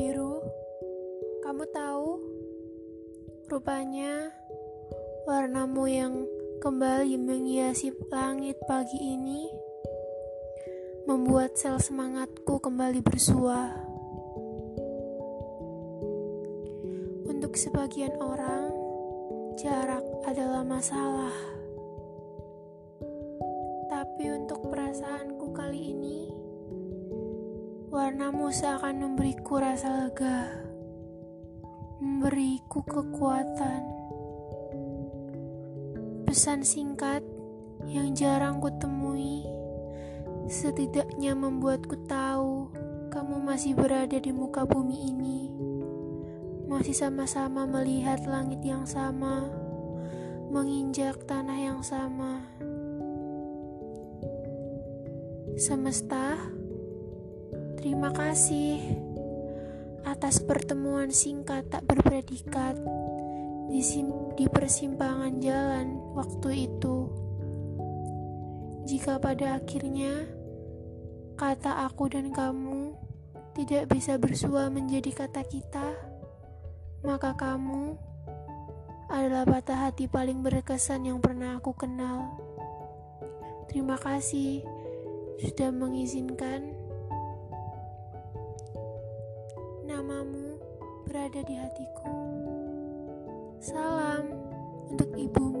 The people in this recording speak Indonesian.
biru, kamu tahu? Rupanya, warnamu yang kembali menghiasi langit pagi ini membuat sel semangatku kembali bersua. Untuk sebagian orang, jarak adalah masalah. Tapi untuk perasaanku kali ini, warnamu seakan memberiku rasa lega memberiku kekuatan. Pesan singkat yang jarang kutemui setidaknya membuatku tahu kamu masih berada di muka bumi ini. Masih sama-sama melihat langit yang sama, menginjak tanah yang sama. Semesta, terima kasih atas pertemuan singkat tak berpredikat di, di persimpangan jalan waktu itu. Jika pada akhirnya kata aku dan kamu tidak bisa bersua menjadi kata kita, maka kamu adalah patah hati paling berkesan yang pernah aku kenal. Terima kasih sudah mengizinkan namamu berada di hatiku. Salam untuk ibumu.